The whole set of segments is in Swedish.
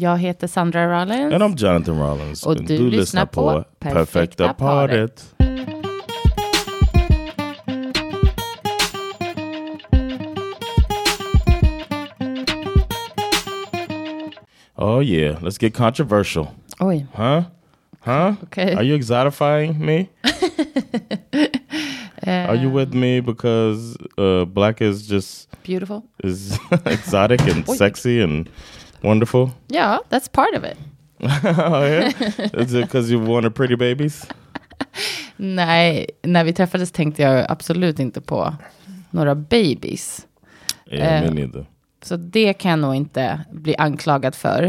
Jag heter Sandra Rollins. And I'm Jonathan Rollins. Och du lyssnar på Perfekta paret. Oh yeah, let's get controversial. Oj, Huh? Huh? okej. Are you exotifying me? Are you with me because uh, black is just Beautiful. is exotic and sexy and wonderful? Ja, that's part of it. oh yeah, is it because you wanted pretty babies? Nej, när vi träffades tänkte jag absolut inte på några babies. Yeah, Eh, neither. Så det kan jag nog inte bli anklagad för.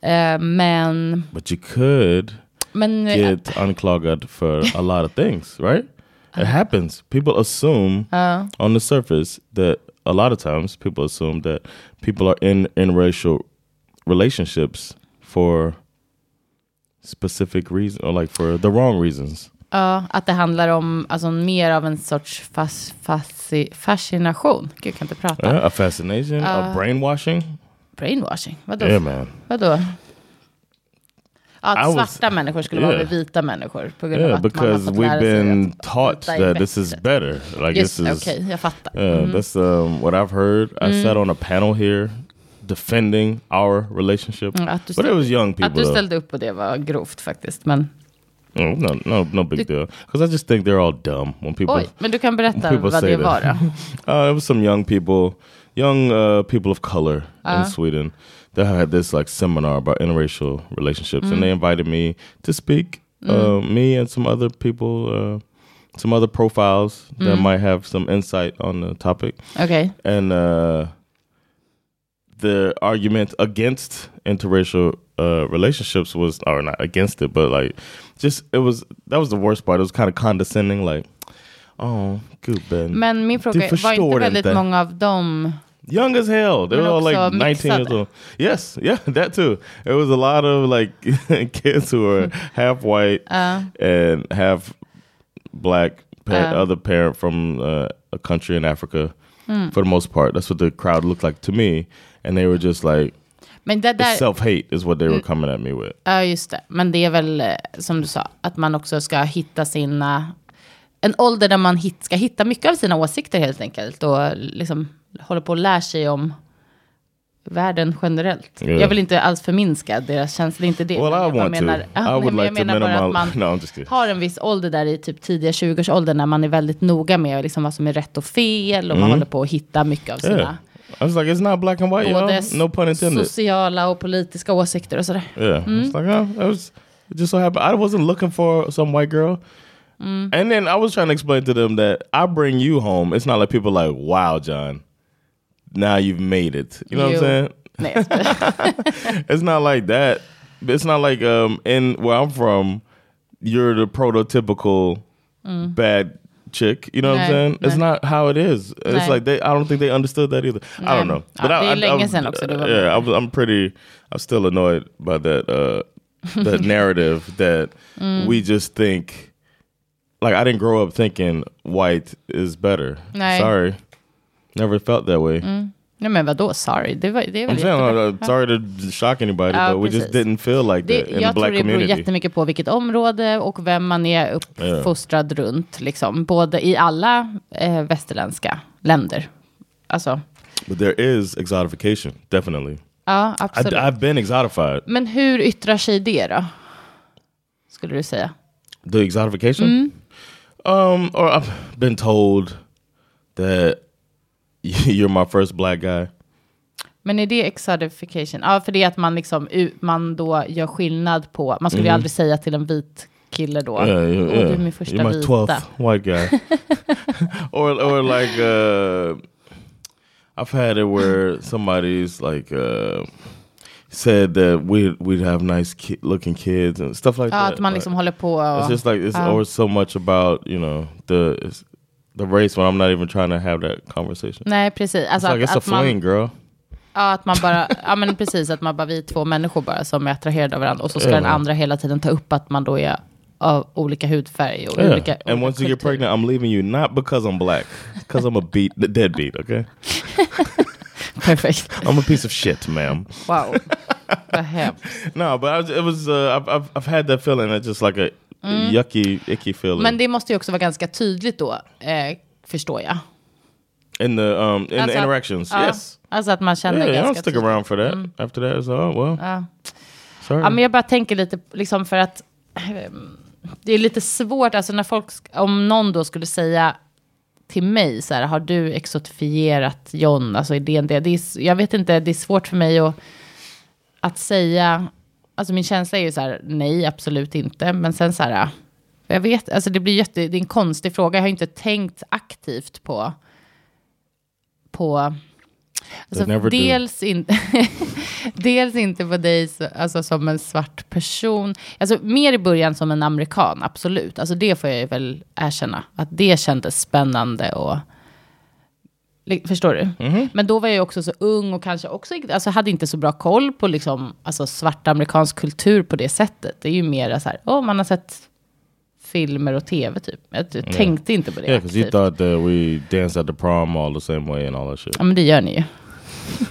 Eh, men... But you could men get unclogged for a lot of things, right? It happens. People assume on the surface that a lot of times people assume that people are in interracial relationships for specific reasons or like for the wrong reasons. Ja, att det handlar om alltså, mer av en sorts fas, fasci, fascination. Gud, jag kan inte prata. Yeah, a fascination, a brainwashing. Brainwashing? Vadå? Yeah, man. Vadå? Att I was- svarta människor skulle vara yeah. med vita människor på grund av Yeah, att man har because we've been taught that this is better. Like Just, this is Okej, jag fattar. Yeah, that's um, what I've heard. I sat on a panel here defending our relationship, Mm, att, du but it was young att people. du though. ställde upp på det var grovt faktiskt. Men, No, no, no, no big deal. Because I just think they're all dumb when people. oj, men du kan berätta vad det var då. Uh, it was some young people, young uh, people of color in Sweden that had this like seminar about interracial relationships, and they invited me to speak. Uh, me and some other people, uh, some other profiles that might have some insight on the topic. Okej. and uh, the argument against interracial uh, relationships was, or not against it, but like, just it was that was the worst part. It was kind of condescending, like, oh, gubben, Men min fråga är, var inte väldigt inte. många av dem... young as hell. They Men were all like nineteen years old. Yes, yeah, that too. It was a lot of like kids who were half white and half black. Uh. other parent from uh, a country in Africa. For the most part, that's what the crowd looked like to me, and they were just like Men det där... self hate is what they were coming at me with. Ja, just det. Men det är väl eh, som du sa, att man också ska hitta sina... En ålder där man hit, ska hitta mycket av sina åsikter helt enkelt. Och liksom håller på att lära sig om världen generellt. Yeah. Jag vill inte alls förminska deras känslor, inte det. Well, men I jag want to. menar, I would nej, like jag to menar bara att man No, har en viss ålder där i typ tidiga 20-årsåldern när man är väldigt noga med liksom vad som är rätt och fel och man håller på att hitta mycket av sina Mm. Yeah, I was like, it's not black and white, både. No pun intended. sociala och politiska åsikter och sådär. Yeah, it's mm. like, oh, it was it just so happened. I wasn't looking for some white girl. Mm. And then I was trying to explain to them that I bring you home. It's not like people are like, wow, John, now you've made it. You know You- what I'm saying? Nej, jag skojar. it's not like that. It's not like um in where I'm from, you're the prototypical mm. bad chick. You know what I'm Nej, saying? It's not how it is. It's like they. I don't think they understood that either. I don't know. Ja, det är länge I'm- sedan också, var- yeah, I was, I'm pretty. I'm still annoyed by that. Uh, that narrative that Mm. we just think. Like I didn't grow up thinking white is better. Nej. Sorry, never felt that way. Nej men vadå, sorry. Det, var, det är väl I'm saying, uh, sorry to shock anybody, Ja, but we just precis. didn't feel like Det, that in the jag tror black det beror jättemycket på vilket område och vem man är uppfostrad runt. Liksom. Både i alla eh, västerländska länder. Alltså, But there is exotification, definitely. ja I, absolut. I've been exotified. Men hur yttrar sig det då? Skulle du säga? The exotification? Mm. Um, or I've been told that you're my first black guy. Men är det exotification? Ja, för det är att man, liksom, man då gör skillnad på... Man skulle ju aldrig säga till en vit kille då. Yeah, yeah, "Åh, yeah. du är min första You're my vita. 12th white guy. or, or like, uh, I've had it where somebody's like uh, said that we we'd have nice ki looking kids and stuff like Ja, that. att man Like, liksom håller på och... it's just like it's Ja. always so much about you know the the race when I'm not even trying to have that conversation. Nej, precis. Alltså it's like att, it's a att man, fling, girl. Ja, att man bara, ja men precis, att man bara, vi är två människor bara som är attraherade av varandra. Och så ska Ja. den andra hela tiden ta upp att man då är av olika hudfärg och Yeah. olika and olika once you get pregnant, I'm leaving you not because I'm black, because I'm a beat, the deadbeat. Okay, Perfect. I'm a piece of shit, ma'am. Wow. No, but I was, it was. Uh, I've, I've I've had that feeling. It's just like a yucky, icky feeling. Mm. Men det måste ju också vara ganska tydligt då, eh, förstår jag. in the um in Alltså the interactions, ja, yes. Alltså att man känner Yeah, I ganska stick tydligt. around for that. After that, so oh well. Ja. Sorry. Ja, men jag bara tänker lite, liksom för att ehm, det är lite svårt, alltså när folk, om någon då skulle säga till mig så här, har du exotifierat John, alltså är det en del, det är, jag vet inte, det är svårt för mig att, att säga, alltså min känsla är ju så här, nej, absolut inte, men sen så här, jag vet, alltså det blir jätte, det är en konstig fråga, jag har inte tänkt aktivt på, på, alltså dels, in, dels inte på dig så, alltså som en svart person, alltså mer i början som en amerikan, absolut, alltså det får jag ju väl erkänna, att det kändes spännande och Förstår du? Mhm. Men då var jag också så ung och kanske också alltså hade inte så bra koll på liksom, alltså svart amerikansk kultur på det sättet. Det är ju mer så här, oh, man har sett filmer och tv typ. Jag t- tänkte inte på det yeah, because you aktivt. thought that we danced at the prom all the same way and all that shit. Ja men det gör ni ju.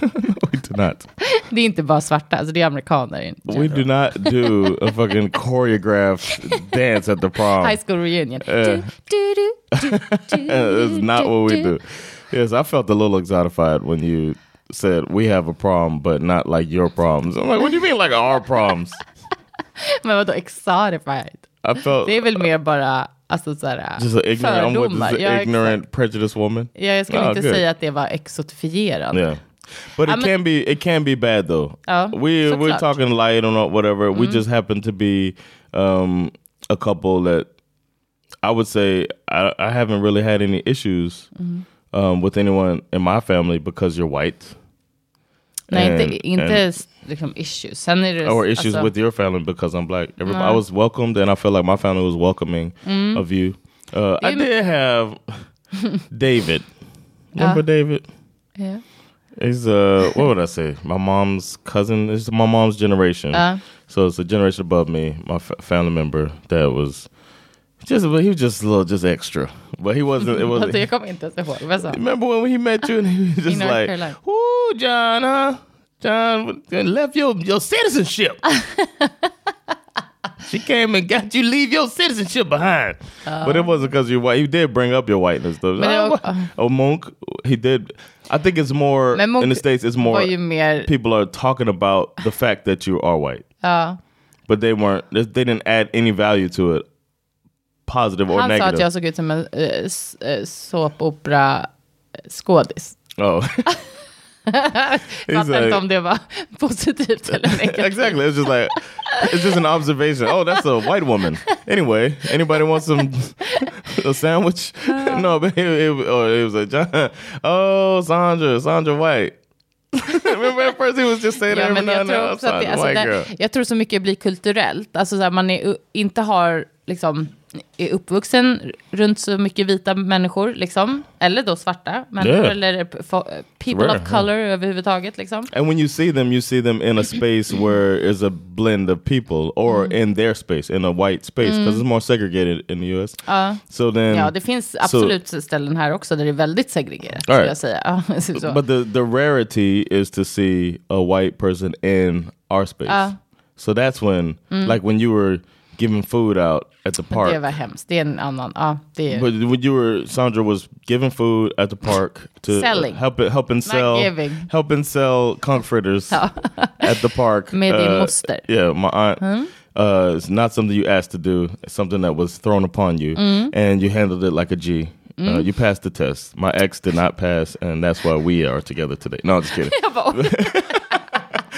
we do not. Det är inte bara svarta, alltså det är amerikaner. We do not do a fucking choreographed dance at the prom. High school reunion. Uh, du, du, du, It's not what we do. Yes, I felt a little exotified when you said we have a prom, but not like your proms. I'm like, what do you mean like our proms? Men vadå exotified? I felt Det är väl mer bara, alltså såhär, just an ignorant, fördomar. Ja, ignorant, prejudiced woman. Ja, jag skulle Ah, inte good. säga att det var exotifierande. Yeah. But it I'm a- can be it can be bad though. Ja, we we're såklart. Mm. talking light or not whatever. We just happen to be um, a couple that I would say I, I haven't really had any issues Mm-hmm. Um, with anyone in my family because you're white. Nej, And- inte, inte and- liksom issues. Sen är det... or issues alltså, with your family because I'm black. Everybody, I was welcomed, and I feel like my family was welcoming Mm. of you. Uh, I did have David. Remember David? Yeah. He's uh, what would I say? My mom's cousin. It's my mom's generation, Uh. so it's a generation above me. My f- family member that was just, but he was just a little, just extra. But he wasn't. It wasn't. jag kommer inte ens ihåg. Vad? Remember when he met you and he was just North like. "Woo, John, huh? John left your your citizenship." She came and got you leave your citizenship behind, but it wasn't because you're white. You did bring up your whiteness, though. Det Ah, var- oh, Monk, he did. I think it's more Men Monk in the states. It's var more ju mer... people are talking about the fact that you are white, Ja. but they weren't. They didn't add any value to it, positive or Han sa negative. att jag såg ut som en uh, såpopera-skådis. oh, Fattar like- inte om det var positivt eller negativt. exactly. It's just like it's just an observation. Oh, that's a white woman. Anyway, anybody want some a sandwich? no, but it, it, oh, it was a John. Oh, Sandra, Sandra White. Jag tror, alltså, jag tror så mycket blir kulturellt. Alltså så här, man är, inte har, liksom, är uppvuxen runt så mycket vita människor, liksom. Eller då svarta människor, Yeah. eller people rare, of color överhuvudtaget, liksom. And when you see them, you see them in a space where it's a blend of people, or Mm. in their space, in a white space, because it's more segregated in the U.S. Ja. So then, Ja, det finns absolut ställen här också där det är väldigt segregerat, skulle Alright. jag säga. But the the rarity is to see a white person in our space. Uh. so that's when, like, when you were giving food out at the Mm. Park. det var hemskt. Det är en annan, ja, det är... But when you were Sandra was giving food at the park to Selling. help it, helping sell, giving. helping sell conch fritters at the park. Med din moster. Yeah, my aunt. Uh, it's not something you asked to do. It's something that was thrown upon you, Mm. and you handled it like a G. Uh, you passed the test. My ex did not pass, and that's why we are together today. No, I'm just kidding.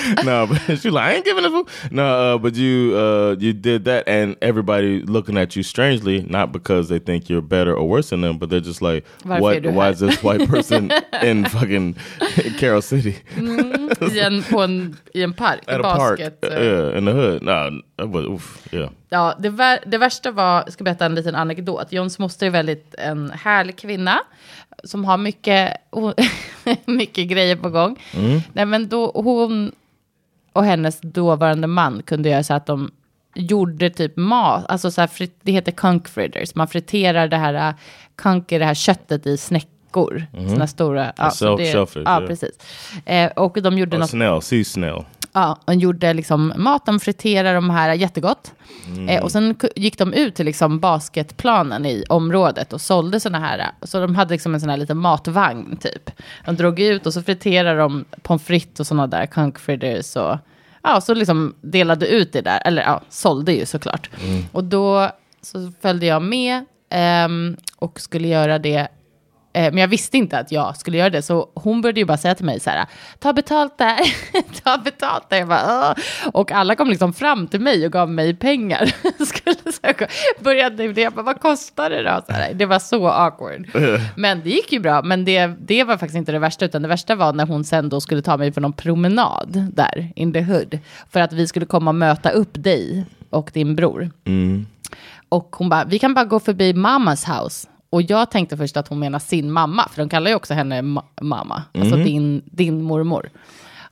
No, but she's like, I ain't giving a fuck. No, uh, but you uh, you did that, and everybody looking at you strangely, not because they think you're better or worse than them, but they're just like, Varför what? Why här? is this white person in fucking Carol City I en, på en, I en park, at a park? basket. Uh, yeah, in the hood. No, was oof, yeah. Ja, det, vär, det värsta var, jag ska berätta en liten anekdot. Johns moster är väldigt en härlig kvinna som har mycket, mycket grejer på gång. Nej, men då, hon och hennes dåvarande man kunde göra så att de gjorde typ mat, alltså så här, det heter kunk fritters. Man friterar det här, äh, kunk är det här köttet i snäckor. Såna stora. Ja, så self- det- ja precis. Eh, och de gjorde A något snail, sea snail. Ja, och gjorde liksom mat, de friterade de här jättegott. Eh, och sen gick de ut till liksom basketplanen i området och sålde sådana här. Så de hade liksom en sån här liten matvagn typ. De drog ut och så friterade de pommes frites och sådana där kunk fritters och ja, så liksom delade ut det där. Eller ja, sålde ju såklart. Och då så följde jag med ehm, och skulle göra det Eh, Men jag visste inte att jag skulle göra det, så hon började ju bara säga till mig så här, ta betalt där, ta betalt där. Jag bara, "Åh." och alla kom liksom fram till mig och gav mig pengar. skulle här, började det, jag bara, vad kostar det då? Så här, det var så awkward. Men det gick ju bra, men det, det var faktiskt inte det värsta, utan det värsta var när hon sen då skulle ta mig på någon promenad där, in the hood, för att vi skulle komma och möta upp dig och din bror. Och hon bara, vi kan bara gå förbi mammas house. Och jag tänkte först att hon menar sin mamma, för de kallar ju också henne ma- mamma, alltså din, din mormor.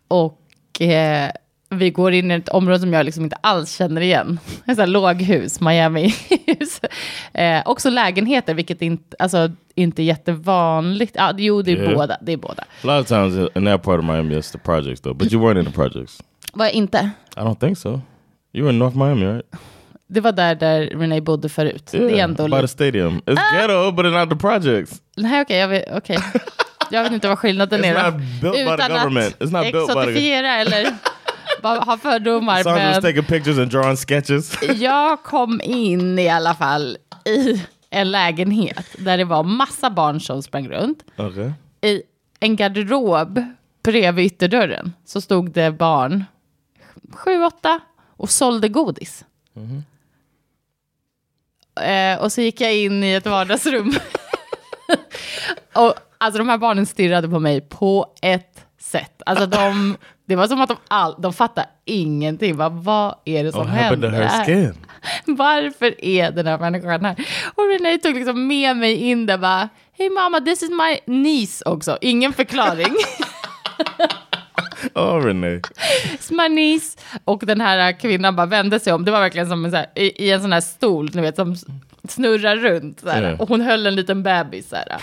Och eh, vi går in i ett område som jag liksom inte alls känner igen. Ett sånt låghus, Miami-hus. Eh, också lägenheter, vilket inte, alltså, inte är jättevanligt. Ja, jo, det är Yeah. båda. Det är båda. A lot of times in that part of Miami, it's the projects though. But you weren't in the projects. Var jag inte? I don't think so. You were in North Miami, right? Det var där, där Renee bodde förut. det är ändå... by the stadium. It's ghetto, but it's not the projects. Nej, okej, jag vet, okej. Jag vet inte vad skillnaden är. not built by the government. It's not built by the- exotifiera eller bara ha fördomar. Sandra's Men taking pictures and drawing sketches. jag kom in i alla fall i en lägenhet där det var massa barn som sprang runt. okay. I en garderob bredvid ytterdörren så stod det barn, sju, åtta, och sålde godis. Eh, och så gick jag in i ett vardagsrum. och alltså de här barnen stirrade på mig på ett sätt. Alltså de, det var som att de, all, de fattade ingenting. Bara, vad är det som to händer? här? Varför är den här människan här? Och Renee tog liksom med mig in där bara, hej mamma, this is my niece också. Ingen förklaring. Oh, Renee. Niece. Och den här kvinnan bara vände sig om. Det var verkligen som en så här, i, i en sån här stol, ni vet, som snurrar runt. Så här. Yeah. Och hon höll en liten bebis. Så här.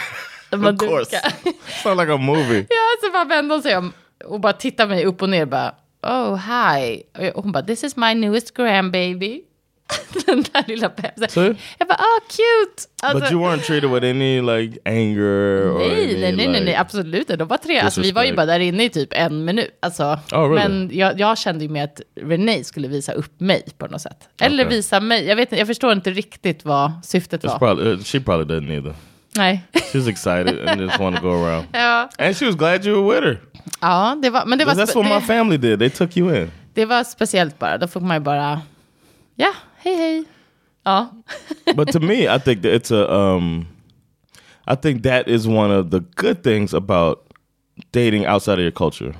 Of course. Sound like a movie. Ja, så bara vände hon sig om och bara tittade mig upp och ner. Bara, oh, hi. Och hon bara, this is my newest grandbaby. Den där lilla bebisen. Så? Jag bara, oh, cute. Alltså, But you weren't treated with any like anger or Nej, any, nej, nej, nej, nej, absolut inte. De var tre. Alltså, vi var ju bara där inne i typ en minut. Alltså, Oh, really? Men jag, jag kände ju med att Renee skulle visa upp mig på något sätt. Eller Okay. visa mig. Jag, vet, inte, jag förstår inte riktigt vad syftet It's var. probably uh, she probably didn't either. Nej. She was excited and just wanted to go around. ja, And she was glad you were with her. ja, det var, men det var, that's what my family did. They took you in. det var speciellt bara. Då fick man ju bara, ja, hej hej. Ja, but to me, I think that it's a um, I think that is one of the good things about dating outside of your culture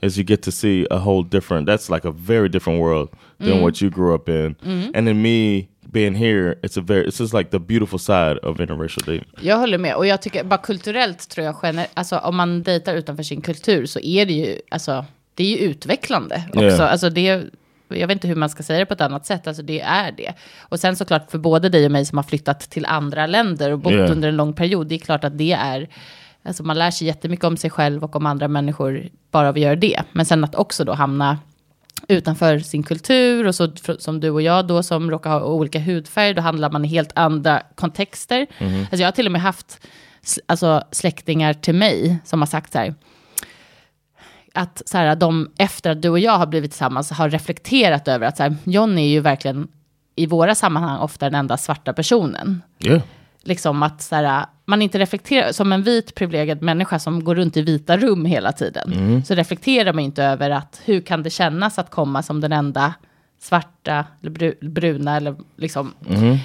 is you get to see a whole different. That's like a very different world than what you grew up in. And then me being here, it's a very it's just like the beautiful side of interracial dating. jag håller med. Och jag tycker bara kulturellt tror jag, alltså om man dejtar utanför sin kultur så är det ju, alltså, det är ju utvecklande också. Yeah. Alltså det, jag vet inte hur man ska säga det på ett annat sätt, alltså det är det. Och sen såklart för både dig och mig som har flyttat till andra länder och bott Yeah. under en lång period, det är klart att det är, alltså man lär sig jättemycket om sig själv och om andra människor bara av att göra det. Men sen att också då hamna utanför sin kultur och så som du och jag då som råkar ha olika hudfärg, då handlar man i helt andra kontexter. Alltså jag har till och med haft alltså, släktingar till mig som har sagt så här, att så här, de efter att du och jag har blivit tillsammans har reflekterat över att så här, John är ju verkligen i våra sammanhang ofta den enda svarta personen. Yeah. liksom att så här, man inte reflekterar, som en vit privilegierad människa som går runt i vita rum hela tiden, så reflekterar man inte över att hur kan det kännas att komma som den enda svarta, eller bru- bruna eller liksom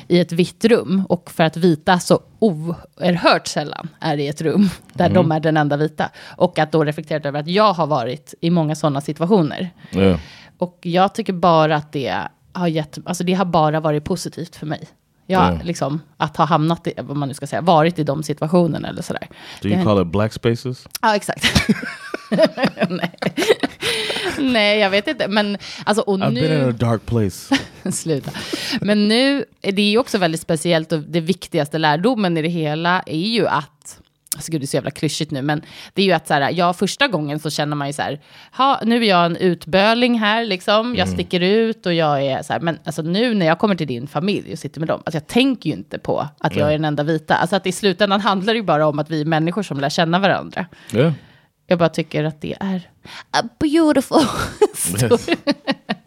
i ett vitt rum. Och för att vita så oerhört sällan är i ett rum där de är den enda vita. Och att då reflektera över att jag har varit i många sådana situationer. Yeah. Och jag tycker bara att det har gett, alltså det har bara varit positivt för mig. Jag, Mm. liksom, att ha hamnat i, vad man nu ska säga, varit i de situationerna eller sådär. Do you call it black spaces? Ja, exakt. Nej. Nej, jag vet inte. Men alltså, och I've been in a nu... dark place. Sluta. Men nu, är det ju också väldigt speciellt och det viktigaste lärdomen i det hela är ju att Alltså gud, det är så jävla klyschigt nu, men det är ju att så här, ja, första gången så känner man ju så här, ha, nu är jag en utböling här, liksom, jag sticker ut och jag är så här, men alltså nu när jag kommer till din familj och sitter med dem, alltså jag tänker ju inte på att jag är den enda vita, alltså att i slutändan handlar det ju bara om att vi är människor som lär känna varandra. yeah. Jag bara tycker att det är a beautiful story.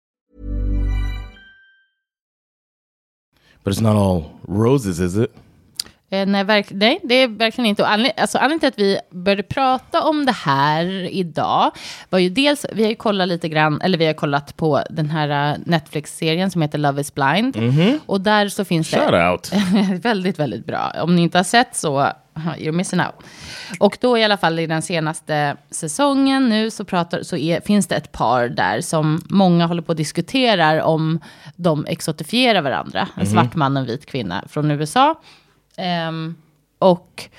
But it's not all roses, is it? Eh, nej, verk, nej, det är verkligen inte. Och Anled, alltså, anledningen till att vi började prata om det här idag var ju dels, vi har ju kollat lite grann, eller vi har kollat på den här eh, Netflix-serien som heter Love is blind. Och där så finns Shout det... out. väldigt, väldigt bra. Om ni inte har sett så, you're missing out. Och då i alla fall i den senaste säsongen nu så, pratar, så är, finns det ett par där som många håller på att diskuterar om de exotifierar varandra. En svart man och en vit kvinna från USA. Ehm, och,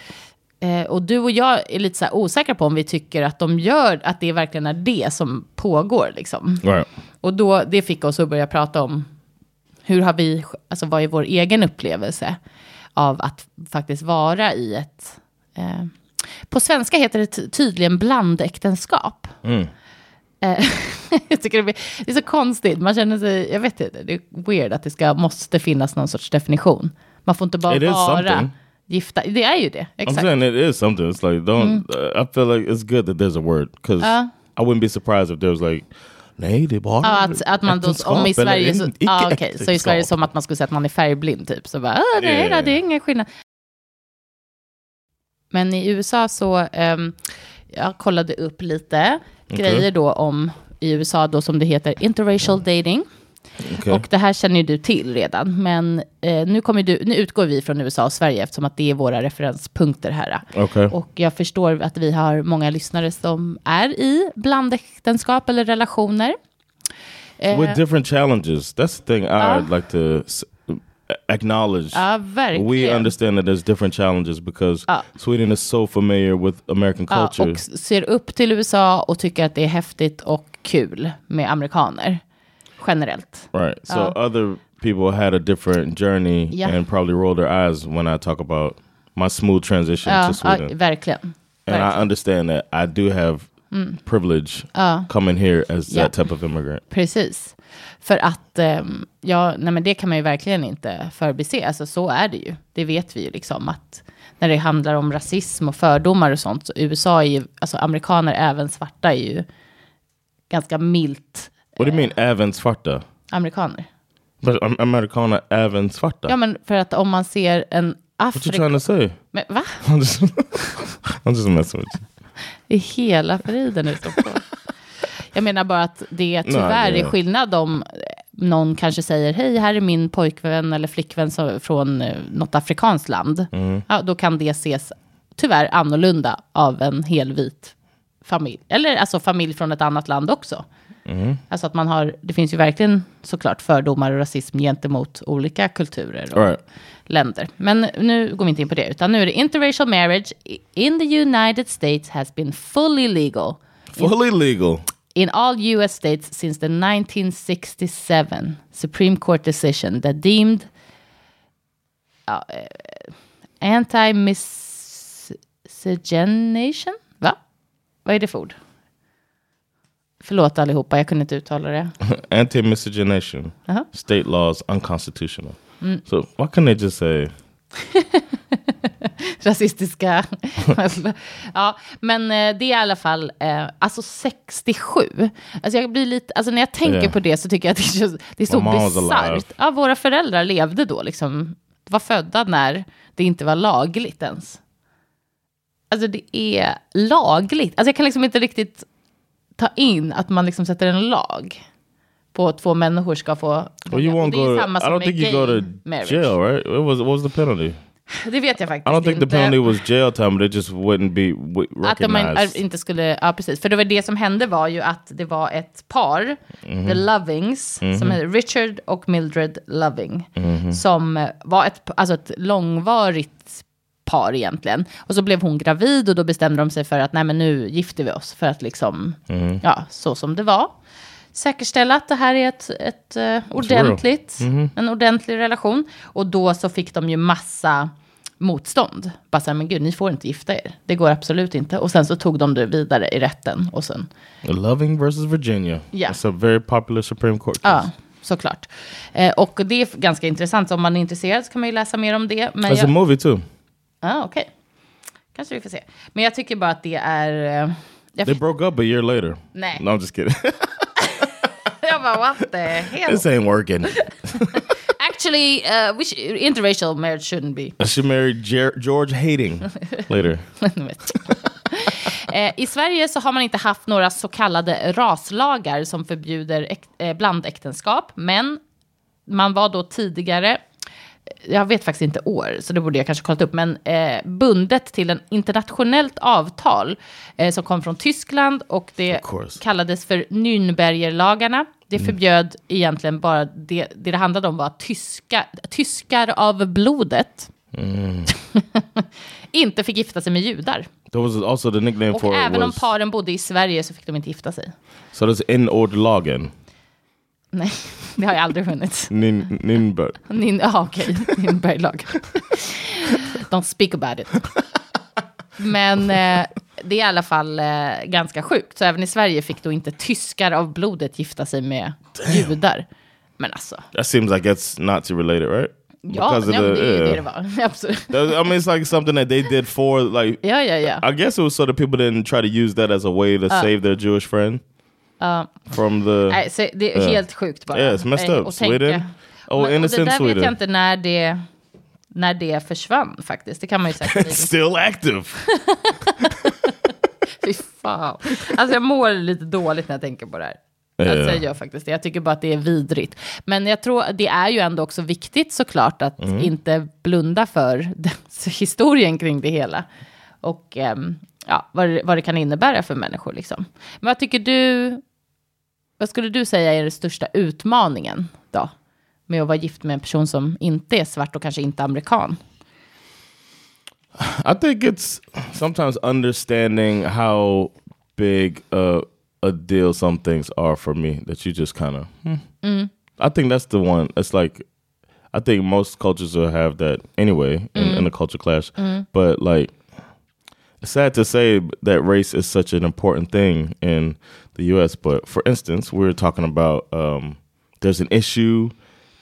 eh, och du och jag är lite så osäkra på om vi tycker att de gör, att det verkligen är det som pågår. Liksom. Right. Och då, det fick oss att börja prata om hur har vi, alltså vad är vår egen upplevelse av att faktiskt vara i ett, eh, på svenska heter det ty- tydligen blandäktenskap. Mm. Eh, jag tycker det, blir, det är så konstigt, man känner sig, jag vet inte, det är weird att det ska, måste finnas någon sorts definition. Man får inte bara It vara something. gifta, det är ju det, I'm exakt. saying it is something. It's like don't. uh, I feel like it's good that there's a word because Ja. I wouldn't be surprised if there was like, nej det är bara Ja, att, att man då, om i Sverige så, ja, okej, så i. Sverige som att man skulle säga att man är färgblind typ, så bara, ah, nej, Yeah. det är ingen skillnad. Men i USA så, ehm, jag kollade upp lite grejer då om, i USA då som det heter interracial dating. Okay. Och det här känner ju du till redan, men eh, nu, kommer du, nu utgår vi från USA och Sverige eftersom att det är våra referenspunkter här. Okay. Och jag förstår att vi har många lyssnare som är i blandäktenskap eller relationer. Eh, With different challenges. That's the thing I'd like to acknowledge. Ja. We understand that there's different challenges because Ja. Sweden is so familiar with American Ja, culture. och ser upp till USA och tycker att det är häftigt och kul med amerikaner. Generellt. Right. So Oh. other people had a different journey Yeah. and probably rolled their eyes when I talk about my smooth transition Ja, to Sweden. ja, verkligen. and verkligen. I understand that I do have privilege coming here as Yeah. that type of immigrant. Precis. För att, ehm, ja, nej men det kan man ju verkligen inte förbise. Alltså så är det ju. Det vet vi ju liksom att när det handlar om rasism och fördomar och sånt. Så USA är ju, alltså amerikaner, även svarta, är ju ganska milt What do you mean även svarta? amerikaner. But am- amerikaner även svarta? Ja, men för att om man ser en What you Afrika... trying to say? Men, va? I'm just, I'm just messing with you. I hela friden är det står på. Jag menar bara att det tyvärr Nej, är det- skillnad om någon kanske säger hej, här är min pojkvän eller flickvän från eh, något afrikanskt land. Mm. Ja, då kan det ses tyvärr annorlunda av en helvit familj. Eller alltså familj från ett annat land också. Mm. Alltså att man har, det finns ju verkligen såklart fördomar och rasism gentemot olika kulturer och right. länder. Men nu går vi inte in på det, utan nu är det interracial marriage in the United States has been fully legal Fully legal. in all US states since the 1967 Supreme Court decision that deemed eh, anti-miscegenation? Va? Vad är det för ord? Förlåt allihopa, jag kunde inte uttala det. Anti-miscegenation. Uh-huh. State laws unconstitutional. Mm. So why can't they just say rasistiska. ja, men eh, det är i alla fall, eh, alltså 67. Alltså jag blir lite, alltså när jag tänker Ja. på det så tycker jag att det så, det är så bisarrt. Ja, våra föräldrar levde då liksom, var födda när det inte var lagligt ens. Alltså det är lagligt. Alltså jag kan liksom inte riktigt ta in att man liksom sätter en lag på att två människor ska få... Well, you Och won't det är go. I don't think you go to marriage. jail, right? What was what was the penalty? Det vet jag I faktiskt don't think the inte. penalty was jail time, but it just wouldn't be w- Att de recognized. inte skulle, ja precis. För det var det som hände var ju att det var ett par, Mhm. The Lovings, som heter Richard och Mildred Loving, Mhm. som var ett, alltså ett långvarigt par egentligen. Och så blev hon gravid och då bestämde de sig för att nej men nu gifter vi oss för att liksom, Mhm. ja så som det var. Säkerställa att det här är ett, ett eh, ordentligt, Mhm. en ordentlig relation. Och då så fick de ju massa motstånd. Bara så här, men gud, ni får inte gifta er. Det går absolut inte. Och sen så tog de det vidare i rätten. Och sen, Loving versus Virginia. Yeah. It's a very popular Supreme Court ja, case. såklart. Eh, och det är ganska intressant. Så om man är intresserad så kan man ju läsa mer om det. Men It's a jag, movie too. Ah, okej. Kanske vi får se. Men jag tycker bara att det är... Jag, They broke up a year later. Nej. No, I'm just kidding. jag bara, what the hell? this ain't working. Actually, uh, we should, interracial marriage shouldn't be. She married Jer- George Hating later. Eh, I Sverige så har man inte haft några så kallade raslagar som förbjuder äk- eh, blandäktenskap, men man var då tidigare, jag vet faktiskt inte år, så det borde jag kanske kollat upp, men eh, bundet till en internationellt avtal eh, som kom från Tyskland och det kallades för Nürnbergerlagarna. Det förbjöd egentligen bara, det, det det handlade om var tyska, tyskar av blodet inte fick gifta sig med judar. That was also the nickname Och for även om was. paren bodde i Sverige så fick de inte gifta sig. So that's in order lagen. Nej, det har jag aldrig funnits. Nin Ninberg. Nin, ja, okej, din berglag. Don't speak about it. Men eh, det är i alla fall eh, ganska sjukt. Så även i Sverige fick då inte tyskar av blodet gifta sig med judar. Men alltså, That seems like it's Nazi related, right? ja, Because ja men det är ju det det var. Absolut. I mean, it's like something that they did for like. Ja, ja, ja. I guess it was so that people didn't try to use that as a way to save their Jewish friend from the. Nej, så det är Ja. helt sjukt bara. Yeah, it's messed Eh, up. och tänka- Sweden. Oh, Men- och det där vet Sweden. jag inte när det, när det försvann faktiskt. Det kan man ju säkert... Still active. Fy fan. Alltså jag mår lite dåligt när jag tänker på det här. Alltså Ja. jag gör faktiskt det. Jag tycker bara att det är vidrigt. Men jag tror det är ju ändå också viktigt såklart att Mm. inte blunda för historien kring det hela. Och ehm, ja, vad, det, vad det kan innebära för människor. Liksom. Men vad tycker du, vad skulle du säga är den största utmaningen då? Med att vara gift med en person som inte är svart och kanske inte amerikan. I think it's sometimes understanding how big a a deal some things are for me that you just kind of. I think that's the one. It's like I think most cultures will have that anyway in, in a culture clash. But like, it's sad to say that race is such an important thing in the U.S. But for instance, we are talking about um, there's an issue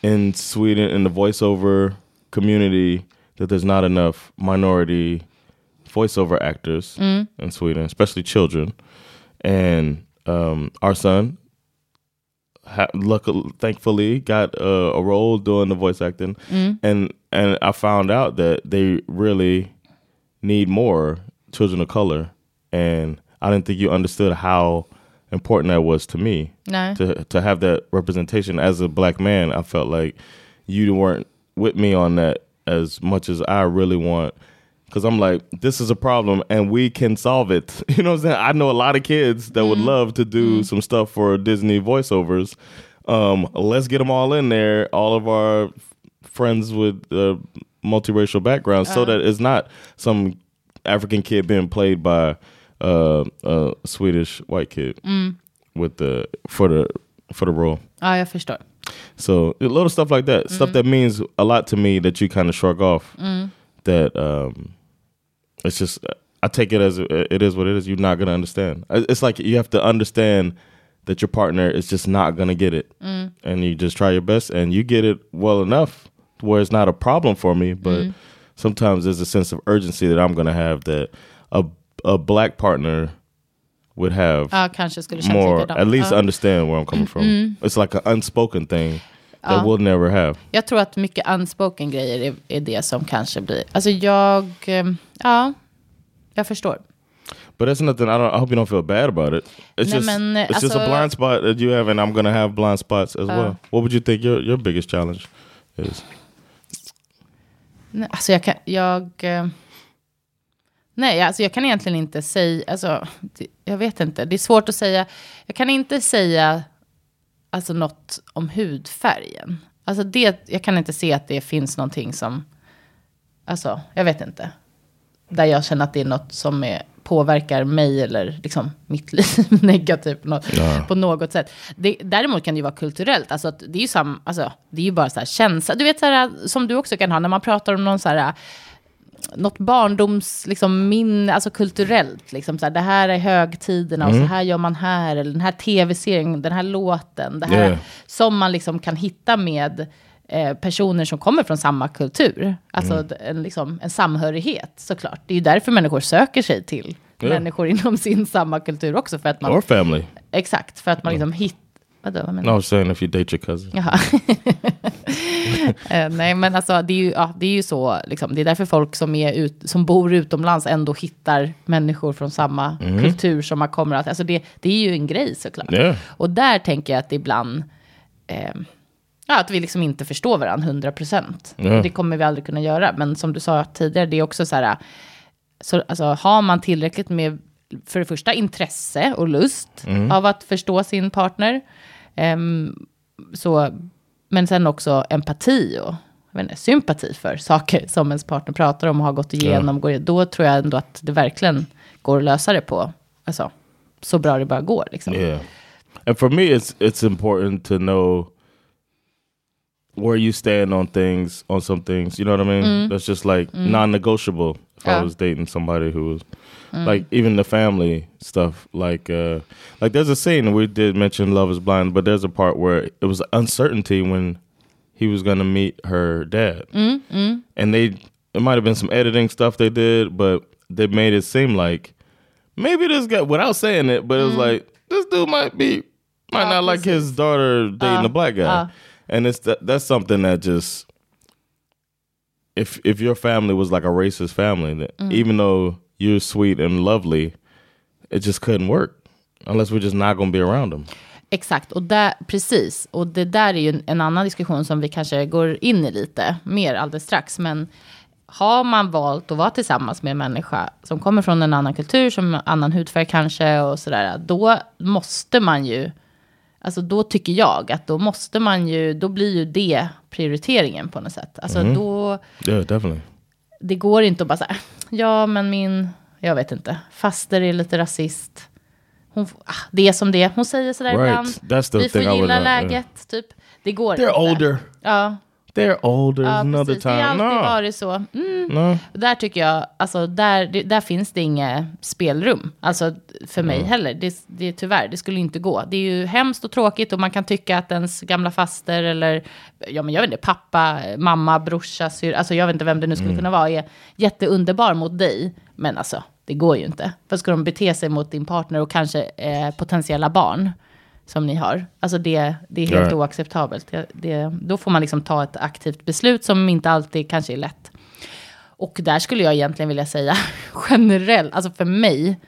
in Sweden in the voiceover community that there's not enough minority voiceover actors in Sweden, especially children. And um, our son, ha- luckily, thankfully, got uh, a role doing the voice acting, and and I found out that they really need more children of color, and I didn't think you understood how important that was to me. Nej. To to have that representation as a black man, I felt like you weren't with me on that as much as I really want. Cause I'm like, this is a problem and we can solve it. You know what I'm saying? I know a lot of kids that would love to do some stuff for Disney voiceovers. Um, let's get them all in there. All of our friends with uh, multiracial backgrounds, so that it's not some African kid being played by uh, a Swedish white kid with the for the for the role. Ja, jag förstår. So a little stuff like that, stuff that means a lot to me that you kind of shrug off. That um, it's just I take it as it is what it is. You're not gonna understand. It's like you have to understand that your partner is just not gonna get it, and you just try your best, and you get it well enough where it's not a problem for me. But sometimes there's a sense of urgency that I'm gonna have that a a black partner would have Ja, kanske skulle känna more at least Ja. understand where I'm coming from. It's like an unspoken thing that we'll never have. Jag tror att mycket unspoken grejer är, är det som kanske blir... Alltså jag... eh, Ja, jag förstår. But that's nothing. I don't. I hope you don't feel bad about it. It's Nej, just men, it's just a blind spot that you have, and I'm gonna have blind spots as well. What would you think your your biggest challenge is? Alltså jag kan... Jag, eh, nej, alltså jag kan egentligen inte säga... Alltså, jag vet inte. Det är svårt att säga. Jag kan inte säga alltså, något om hudfärgen. Alltså det, jag kan inte se att det finns någonting som... Alltså, jag vet inte. Där jag känner att det är något som är, påverkar mig eller liksom mitt liv negativt på något, på något sätt. Det, däremot kan det ju vara kulturellt. Alltså det är ju sam, alltså, det är ju bara så här känsla. Du vet så här, som du också kan ha när man pratar om någon så här något barndoms, liksom, min, alltså kulturellt. Liksom, så här, det här är högtiderna och så här gör man här. Eller den här tv-serien, den här låten. Det här, Yeah. Som man liksom kan hitta med eh, personer som kommer från samma kultur. Alltså d- en, liksom, en samhörighet såklart. Det är ju därför människor söker sig till Yeah. människor inom sin samma kultur också. För att man, Or family? exakt, för att man liksom hittar... Vadå, vad menar No, du? I was saying if you date your cousin. Jaha. Eh, nej, men alltså det är ju, ja, det är ju så, liksom, det är därför folk som, är ut, som bor utomlands ändå hittar människor från samma kultur som man kommer att, alltså det, det är ju en grej såklart. Yeah. Och där tänker jag att ibland, eh, ja, att vi liksom inte förstår varandra 100 procent. Ja. Det kommer vi aldrig kunna göra, men som du sa tidigare, det är också så här, så, alltså, har man tillräckligt med, för det första, intresse och lust av att förstå sin partner, ehm, så, men sen också empati och inte, sympati för saker som ens partner pratar om och har gått igenom. Går, då tror jag ändå att det verkligen går att lösa det på, alltså, så bra det bara går. Liksom. Yeah. And for me, it's it's important to know where you stand on things, on some things. You know what I mean? That's just like non-negotiable. If I oh. was dating somebody who was mm. like even the family stuff, like uh, like there's a scene we did mention Love Is Blind, but there's a part where it was uncertainty when he was gonna meet her dad, mm, mm. and they it might have been some editing stuff they did, but they made it seem like maybe this guy without saying it, but it was like this dude might be might not like his daughter dating uh, a black guy, uh. and it's that that's something that just if if your family was like a racist family, that even though you're sweet and lovely, it just couldn't work unless we're just not gonna be around them. Exakt, och där, precis. Och det där är ju en annan diskussion som vi kanske går in i lite mer alldeles strax. Men har man valt att vara tillsammans med en människa som kommer från en annan kultur, som annan hudfärg kanske och sådär, då måste man ju, alltså då tycker jag att då måste man ju, då blir ju det prioriteringen på något sätt. Alltså då, Yeah, definitely. det går inte att bara säga, ja men min, jag vet inte, faster är lite rasist. Hon, ah, det är som det. Hon säger sådär Right. ibland. That's the Vi får thing I would gilla not- yeah. läget, typ. Det går They're inte. older. Ja, They're older. ja Another precis. Det time. har alltid No. varit så. Mm. No. Där tycker jag, alltså där, det, där finns det inget spelrum. Alltså för mig heller. Det, det, tyvärr, det skulle inte gå. Det är ju hemskt och tråkigt och man kan tycka att ens gamla faster eller, ja men jag vet inte, pappa, mamma, brorsa, syr, alltså jag vet inte vem det nu skulle kunna vara, är jätteunderbar mot dig. Men alltså, det går ju inte. För ska de bete sig mot din partner och kanske eh, potentiella barn som ni har. Alltså det, det är helt Right. oacceptabelt. Det, det, då får man liksom ta ett aktivt beslut som inte alltid kanske är lätt. Och där skulle jag egentligen vilja säga generellt, alltså för mig.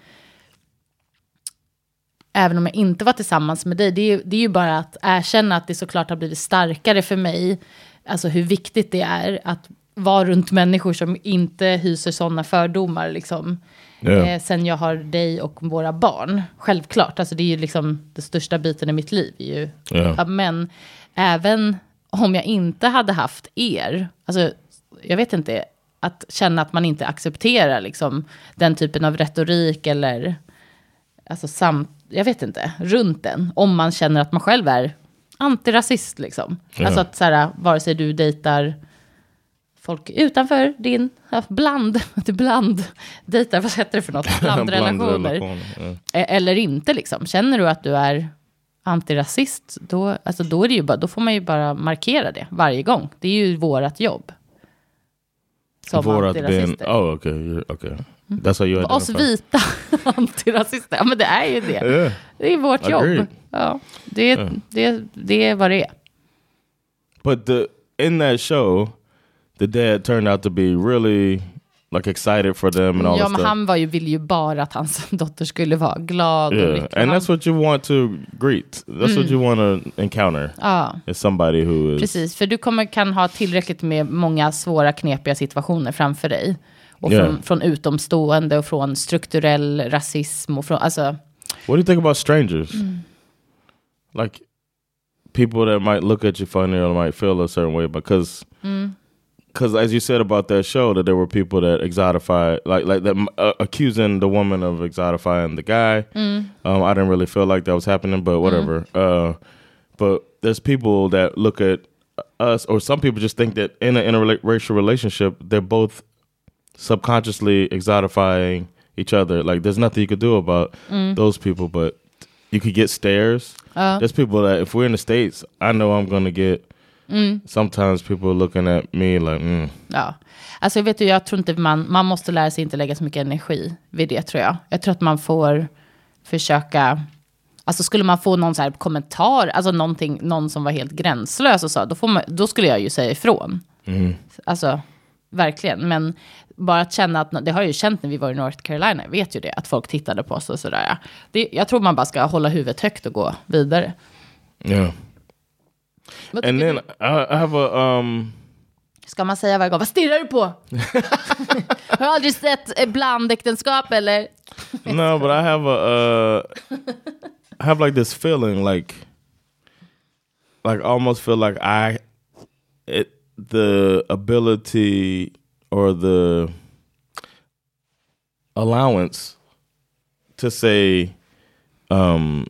även om jag inte var tillsammans med dig, det är, ju, det är ju bara att erkänna att det såklart har blivit starkare för mig. Alltså hur viktigt det är att vara runt människor som inte hyser sådana fördomar. Liksom. Eh, sen jag har dig och våra barn. Självklart, alltså det är ju liksom den största biten i mitt liv. Ju. Ja, men även om jag inte hade haft er, alltså jag vet inte, att känna att man inte accepterar liksom, den typen av retorik eller alltså samt, jag vet inte, runt den. Om man känner att man själv är antirasist liksom. Ja. Alltså att så här, vare sig du dejtar folk utanför din, bland, bland, dejtar, vad heter det för något, blandrelationer. Blandrelationer, ja. Eh, Eller inte liksom. Känner du att du är antirasist, då, alltså då, är det ju bara, då får man ju bara markera det varje gång. Det är ju vårat jobb. Som Vårat ben, antirasister. oh okay, okay. That's how you Oss vita antirasister, ja men det är ju det. Yeah. Det är vårt Agreed. jobb. Ja, det, det, det är vad det är. But the in that show, the dad turned out to be really like excited for them and all Ja, men stuff. han var ju, ville ju bara att hans dotter skulle vara glad och yeah, lycklig. and that's what you want to greet. That's what you want to encounter. Ja. Is somebody who is Precis, för du kommer, kan ha tillräckligt med många svåra knepiga situationer framför dig. Och Yeah. från, från utomstående och från strukturell rasism och från, alltså, What do you think about strangers? Mm. Like people that might look at you funny or might feel a certain way because Mm. Because as you said about that show that there were people that exotify like like that uh, accusing the woman of exotifying the guy. Mm. Um, I didn't really feel like that was happening, but whatever. Uh, but there's people that look at us, or some people just think that in an interracial relationship, they're both subconsciously exotifying each other. Like there's nothing you could do about those people, but you could get stares. There's people that if we're in the states, I know I'm gonna get. Sometimes people are looking at me like, mm. ja. Alltså jag vet ju, jag tror inte man, man måste lära sig inte lägga så mycket energi vid det tror jag. Jag tror att man får försöka, alltså skulle man få någon så här kommentar, alltså någonting, någon som var helt gränslös och så, då, får man, då skulle jag ju säga ifrån. Alltså, verkligen. Men bara att känna att, det har jag ju känt när vi var i North Carolina, jag vet ju det, att folk tittade på oss och sådär. Ja. Det, jag tror man bara ska hålla huvudet högt och gå vidare. yeah. Vad And then du? I, I have a um. Ska man säga varje gång, vad stirrar du på? har du aldrig sett eh, blandäktenskap eller? no, but I have a uh, I have like this feeling like like almost feel like I it the ability or the allowance to say um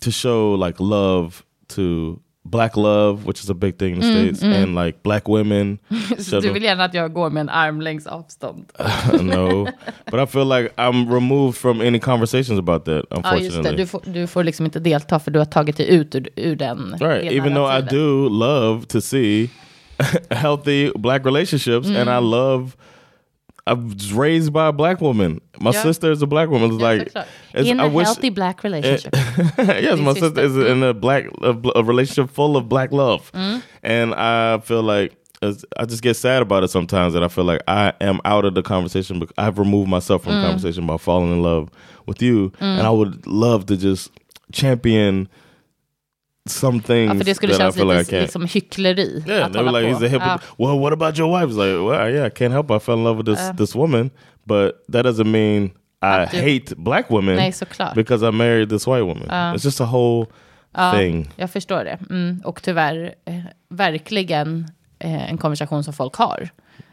to show like love to black love which is a big thing in the states and like black women Så du vill gärna att jag går med en armlängds avstånd. no but i feel like i'm removed from any conversations about that Ja, unfortunately just det. Du får, du får liksom inte delta för du har tagit dig ut ur, ur den. right even though i do love to see healthy black relationships and i Mm. love i was raised by a black woman my Yeah. sister is a black woman it's Ja, like it's- In I a wish- healthy black relationship. yes, my sister sister. is in a black a, a relationship full of black love, Mm. and I feel like I just get sad about it sometimes. That I feel like I am out of the conversation. Because I've removed myself from Mm. the conversation by falling in love with you, and I would love to just champion some things ja, för det skulle kännas like lite can't. som hyckleri. Yeah, att they were like, på. he's a hypocrite. Well, what about your wife? It's like, well, yeah, I can't help. It. I fell in love with this this woman, but that doesn't mean I du- hate black women. Nej, såklart. because I married this white woman. It's just a whole thing. Jag förstår det. Mm. Och tyvärr, eh, verkligen eh, en konversation som folk har.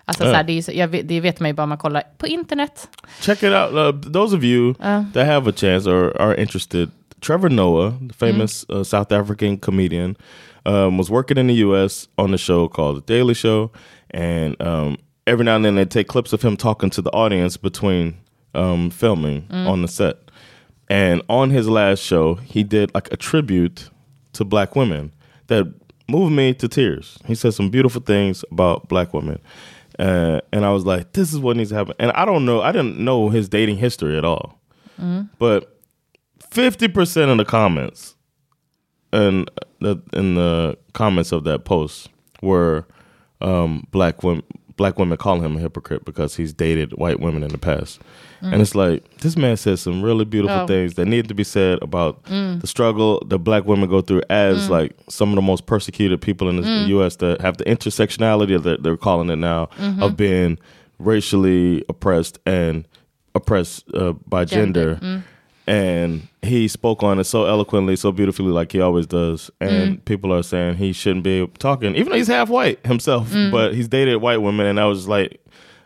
Alltså, Ja. så här, det, så- jag, vet- det vet man ju bara om man kollar på internet. Check it out. Uh, those of you that have a chance or are interested, Trevor Noah, the famous uh, South African comedian, um, was working in the U.S. on a show called The Daily Show, and um, every now and then they take clips of him talking to the audience between um, filming on the set. And on his last show, he did like a tribute to black women that moved me to tears. He said some beautiful things about black women. Uh, and I was like, this is what needs to happen. And I don't know, I didn't know his dating history at all. But 50% of the comments and the in the comments of that post were um, black women black women call him a hypocrite because he's dated white women in the past. Mm. And it's like this man said some really beautiful Oh. things that need to be said about mm. the struggle that black women go through as mm. like some of the most persecuted people in the U.S. that have the intersectionality that they're calling it now mm-hmm. of being racially oppressed and oppressed uh, by gender. And he spoke on it so eloquently, so beautifully, like he always does. And people are saying he shouldn't be talking, even though he's half white himself, but he's dated white women. And I was like,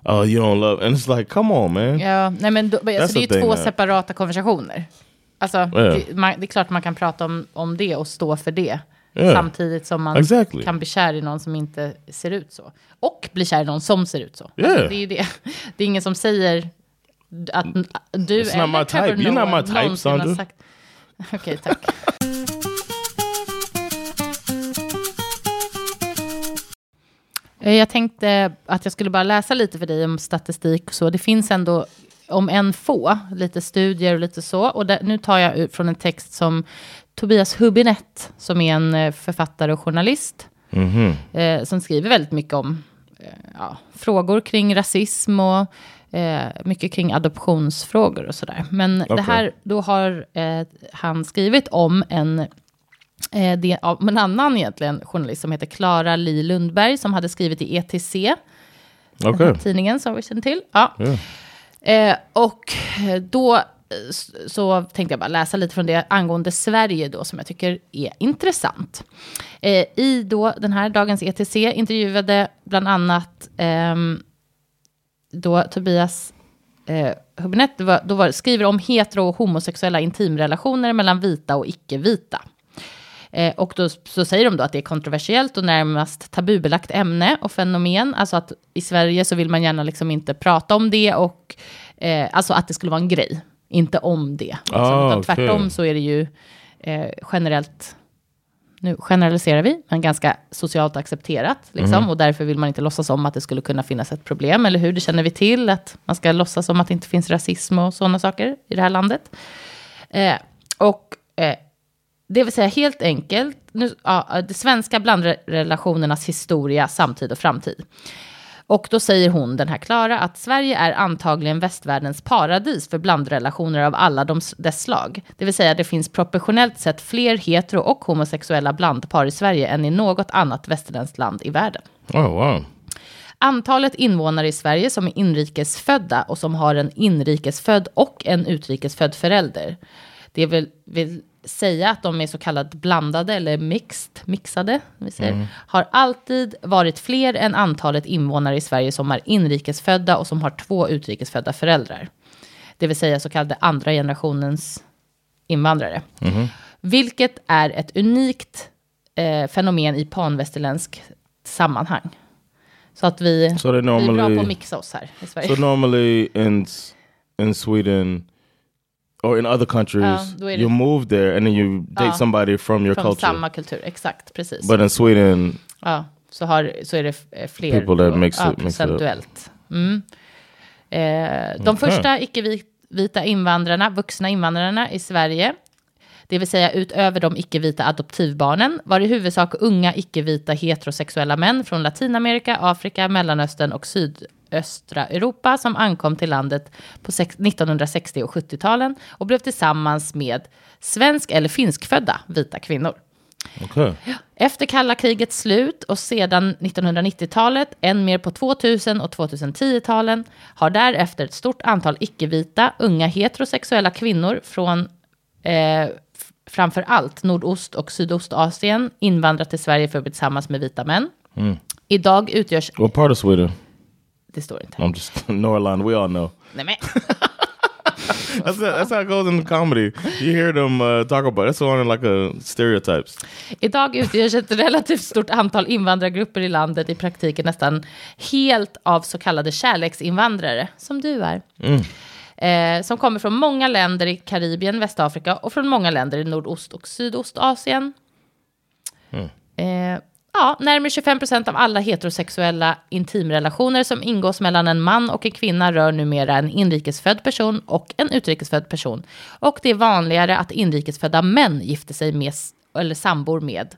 oh, you don't love. And it's like, come on, man. Ja, nej men då, alltså, det är ju två uh, separata konversationer. Alltså, Yeah. det, man, det är klart man kan prata om, om det och stå för det. Yeah. Samtidigt som man Exactly. kan bli kär i någon som inte ser ut så. Och bli kär i någon som ser ut så. Yeah. Alltså, det är ju det. Det är ingen som säger att du It's eller Trevor type. You're not Noah my type, någonsin har Sandra. sagt- Okej, tack. Eh, Jag tänkte att jag skulle bara läsa lite för dig om statistik och så. Det finns ändå, om en få, lite studier och lite så. Och där, nu tar jag ut från en text som Tobias Hubinett, som är en eh, författare och journalist, eh, som skriver väldigt mycket om eh, ja, frågor kring rasism och eh, mycket kring adoptionsfrågor och sådär. Men det Okej. här, då har eh, han skrivit om en eh, det av en annan egentligen journalist som heter Klara Li Lundberg som hade skrivit i ETC, Okay. tidningen som vi känner till. Ja. Eh, och eh, då eh, så tänkte jag bara läsa lite från det angående Sverige då som jag tycker är intressant. Eh, I då den här dagens ETC intervjuade bland annat ehm, då Tobias eh, Hubinett då var, då var, skriver om hetero och homosexuella intimrelationer mellan vita och icke-vita. Eh, och då så säger de då att det är kontroversiellt och närmast tabubelagt ämne och fenomen. Alltså att i Sverige så vill man gärna liksom inte prata om det och eh, alltså att det skulle vara en grej, inte om det. Liksom, Ah, okej. tvärtom så är det ju eh, generellt, nu generaliserar vi, men ganska socialt accepterat. Liksom, Och därför vill man inte låtsas om att det skulle kunna finnas ett problem, eller hur? Det känner vi till, att man ska låtsas om att det inte finns rasism och sådana saker i det här landet. Eh, och eh, det vill säga helt enkelt, nu, ja, det svenska blandrelationernas historia, samtid och framtid. Och då säger hon, den här Klara, att Sverige är antagligen västvärldens paradis för blandrelationer av alla de, dess slag. Det vill säga det finns proportionellt sett fler hetero och homosexuella blandpar i Sverige än i något annat västerländskt land i världen. Oh, wow. Antalet invånare i Sverige som är inrikesfödda och som har en inrikesfödd och en utrikesfödd förälder. Det vill, vill säga att de är så kallat blandade eller mixed, mixade, vi säger, har alltid varit fler än antalet invånare i Sverige som är inrikesfödda och som har två utrikesfödda föräldrar. Det vill säga så kallade andra generationens invandrare. Vilket är ett unikt eh, fenomen i panvästerländsk sammanhang. Så att vi, So they vi är bra normally- på att mixa oss här i Sverige. So normally in in Sweden or in other countries, det- you move there and then you date Ja. somebody from your Från culture. samma kultur, exakt, precis. But in Sweden, ja, så, har, så är det eh, fler People that ja, it- procentuellt. Mm. Eh, de Okay. första icke-vita invandrarna, vuxna invandrarna i Sverige, det vill säga utöver de icke-vita adoptivbarnen, var i huvudsak unga icke-vita heterosexuella män från Latinamerika, Afrika, Mellanöstern och sydöstra Europa som ankom till landet på sex- 1960 och 70-talen och blev tillsammans med svensk eller finskfödda vita kvinnor. okay. Efter kalla krigets slut och sedan 1990-talet, än mer på 2000 och 2010-talen, har därefter ett stort antal icke-vita, unga heterosexuella kvinnor från eh, framför allt Nordost och Sydostasien invandrat till Sverige för att bli tillsammans med vita män. Idag utgörs... What part of Sweden? Det står inte. I'm just Norrland. We all know. Nej, men, That's it. That's how it goes in comedy. You hear them uh, talk about it. That's one of like a stereotypes. Idag utgörs ett relativt stort antal invandrargrupper i landet i praktiken nästan helt av så kallade kärleksinvandrare, som du är. Eh, som kommer från många länder i Karibien, Västafrika och från många länder i Nordost och Sydostasien. Eh, ja, närmare 25 procent av alla heterosexuella intimrelationer som ingås mellan en man och en kvinna rör numera en inrikesfödd person och en utrikesfödd person. Och det är vanligare att inrikesfödda män gifter sig med eller sambor med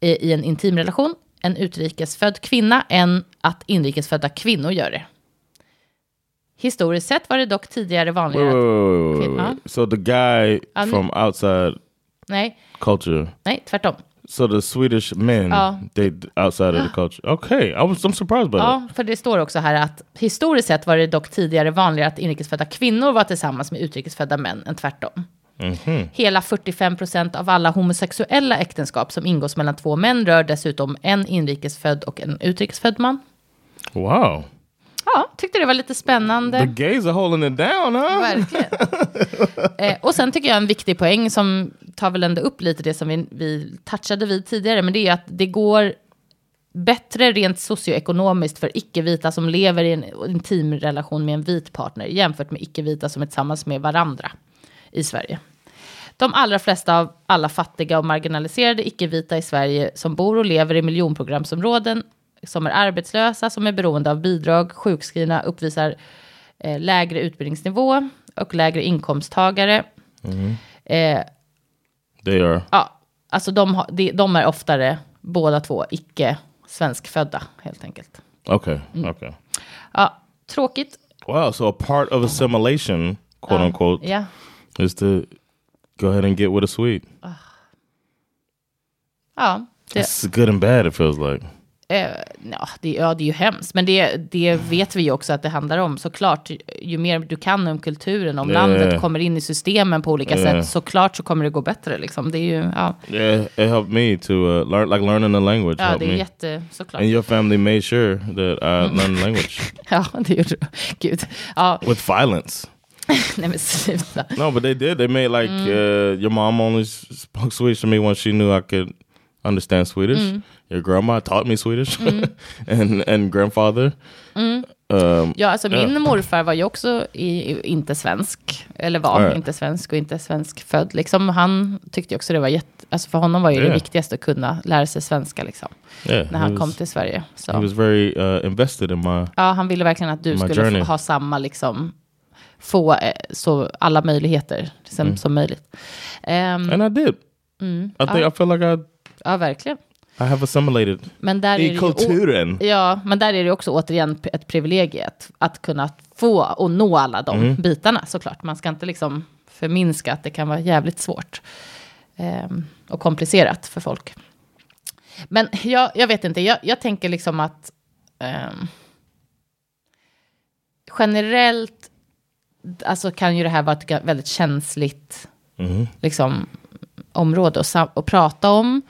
eh, i en intimrelation en utrikesfödd kvinna än att inrikesfödda kvinnor gör det. Historiskt sett var det dock tidigare wait, vanligare... wait, wait, wait, Huh? wait. So the guy from outside Nej, culture. nej, tvärtom. So the Swedish men, Ja. they outside of the culture. Okay, I was I'm surprised by that. Ja, för det står också här att historiskt sett var det dock tidigare vanligare att inrikesfödda kvinnor var tillsammans med utrikesfödda män än tvärtom. Hela 45 procent av alla homosexuella äktenskap som ingås mellan två män rör dessutom en inrikesfödd och en utrikesfödd man. Wow, Ja, tyckte det var lite spännande. the gays are holding it down, huh? Verkligen. eh, och sen tycker jag en viktig poäng som tar väl ändå upp lite det som vi, vi touchade vid tidigare, men det är att det går bättre rent socioekonomiskt för icke-vita som lever i en intim relation med en vit partner jämfört med icke-vita som är tillsammans med varandra i Sverige. De allra flesta av alla fattiga och marginaliserade icke-vita i Sverige som bor och lever i miljonprogramsområden, som är arbetslösa, som är beroende av bidrag, sjukskrivna, uppvisar eh, lägre utbildningsnivå och lägre inkomsttagare. Eh, They are. ja, alltså de, de, de är oftare båda två icke svenskfödda helt enkelt. Okay, Mm. okay. Ja, tråkigt. Wow, so a part of assimilation, quote unquote, Ja, is to go ahead and get with a Swede. ja. Det, It's good and bad, it feels like. Eh, ja, det, ja, det är ju hemskt. Men det, det vet vi ju också att det handlar om. Såklart, ju mer du kan om kulturen, om landet kommer in i systemen på olika sätt, såklart så kommer det gå bättre. Liksom. Det är ju, ja, Yeah, it helped me to uh, learn, like learning the language ja det är me. jätte, såklart. And your family made sure that I learned the language Ja, det gjorde du. Gud. Ja, with violence. nej men sluta. No, but they did. They made like uh, your mom only spoke Swedish to me when she knew I could understand Swedish. Your grandma taught me Swedish, and and grandfather. Um, Ja, alltså min Ja. morfar var ju också i, inte svensk, eller var Nej. inte svensk och inte svenskfödd. Liksom, han tyckte också det var jätte, alltså för honom var ju det Ja. viktigaste att kunna lära sig svenska liksom, yeah, när he han was, kom till Sverige. He Så. was very uh, invested in my. Ja, han ville verkligen att du skulle journey. ha samma, liksom, få eh, så alla möjligheter som, Mm. som möjligt. Ehm, And I did. Mm. I think I feel like I ja, verkligen. I have assimilated Men där är det i ju, kulturen. Ja, men där är det också återigen ett privilegium att, kunna få och nå alla de Mm. bitarna såklart. Man ska inte liksom förminska att det kan vara jävligt svårt ehm, och komplicerat för folk. Men jag, jag vet inte, jag, jag tänker liksom att ehm, generellt alltså kan ju det här vara ett väldigt känsligt Mhm. liksom, område att, att prata om.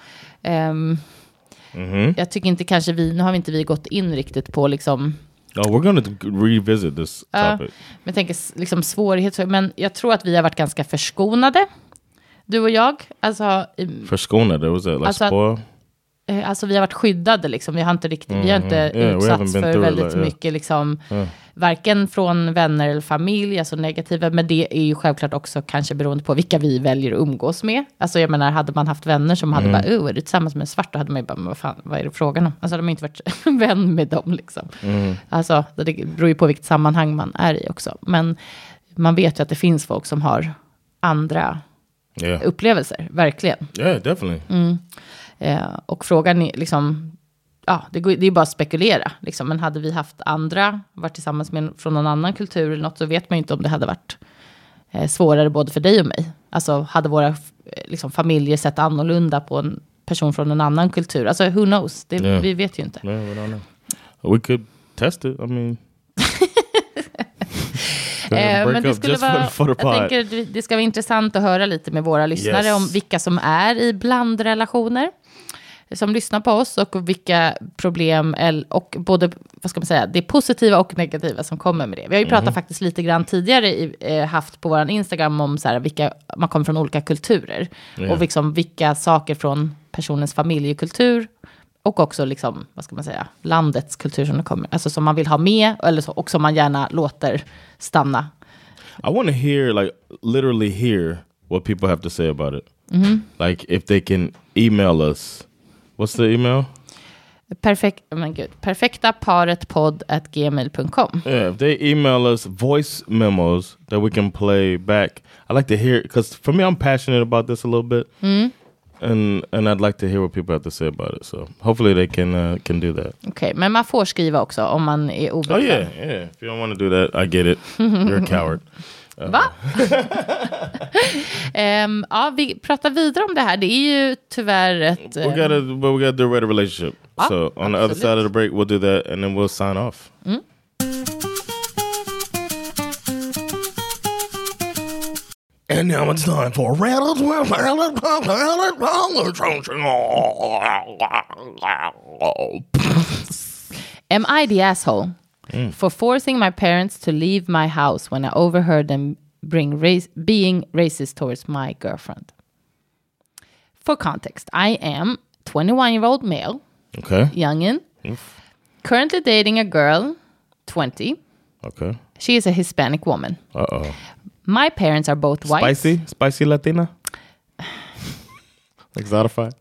Ehm, Mhm. Jag tycker inte kanske vi, nu har vi inte vi gått in riktigt på liksom, Oh, we're to revisit this topic. men jag tänker liksom svårigheter, men jag tror att vi har varit ganska förskonade, du och jag. Alltså, i- Förskonad, there was a like Alltså alltså vi har varit skyddade liksom, vi har inte riktigt, vi har inte Mhm. Yeah, utsatts för väldigt yeah. mycket liksom, Yeah. varken från vänner eller familj, alltså negativa, men det är ju självklart också kanske beroende på vilka vi väljer att umgås med. Alltså jag menar, hade man haft vänner som hade Mm. bara, oh, är du tillsammans med en svart? Då hade man ju bara, vad fan, vad är det frågan om? Alltså de har inte varit vän med dem liksom. Mm. Alltså det beror ju på vilket sammanhang man är i också. Men man vet ju att det finns folk som har andra Yeah. upplevelser, verkligen. Yeah, definitely. Eh, och frågan är liksom, ja, det, går, det är bara att spekulera. Liksom. Men hade vi haft andra, varit tillsammans med från någon annan kultur eller något, så vet man ju inte om det hade varit eh, svårare både för dig och mig. Alltså hade våra eh, liksom, familjer sett annorlunda på en person från en annan kultur. Alltså who knows, det, Ja. vi vet ju inte. Yeah, we could test it. I mean, Eh, men det skulle vara, jag tänker det ska vara intressant att höra lite med våra lyssnare Yes. om vilka som är i blandrelationer som lyssnar på oss och vilka problem och både vad ska man säga, det positiva och negativa som kommer med det. Vi har ju pratat Mhm. faktiskt lite grann tidigare i, eh, haft på vår Instagram om så här, vilka man kommer från olika kulturer Ja. och liksom vilka saker från personens familjekultur och också liksom, vad ska man säga, landets kultur som kommer, alltså som man vill ha med eller så, och som man gärna låter stanna I want to hear, like, literally hear what people have to say about it. Like, if they can email us. What's the email? Perfekt, men gud, perfekta paret podd at gmail.com. Yeah, if they email us voice memos that we can play back, I like to hear because for me, I'm passionate about this a little bit, and and I'd like to hear what people have to say about it. So hopefully they can uh, can do that. Okej, men man får skriva också om man är Oh obekväm. yeah, yeah. If you don't want to do that, I get it. You're a coward. Va? Ehm, ja, vi pratar vidare om det här. Det är ju tyvärr ett... We eh, gotta, but we gotta do a red relationship. Ah, so on the other absolut. side of the break, we'll do that, and then we'll sign off. And now it's time for Rattles with Am I the asshole for forcing my parents to leave my house when I overheard them bring race, being racist towards my girlfriend? For context, I am 21 year old male, Okay. youngin, currently dating a girl, 20. Okay. She is a Hispanic woman. Uh oh. My parents are both white. Spicy, spicy Latina. Exotified.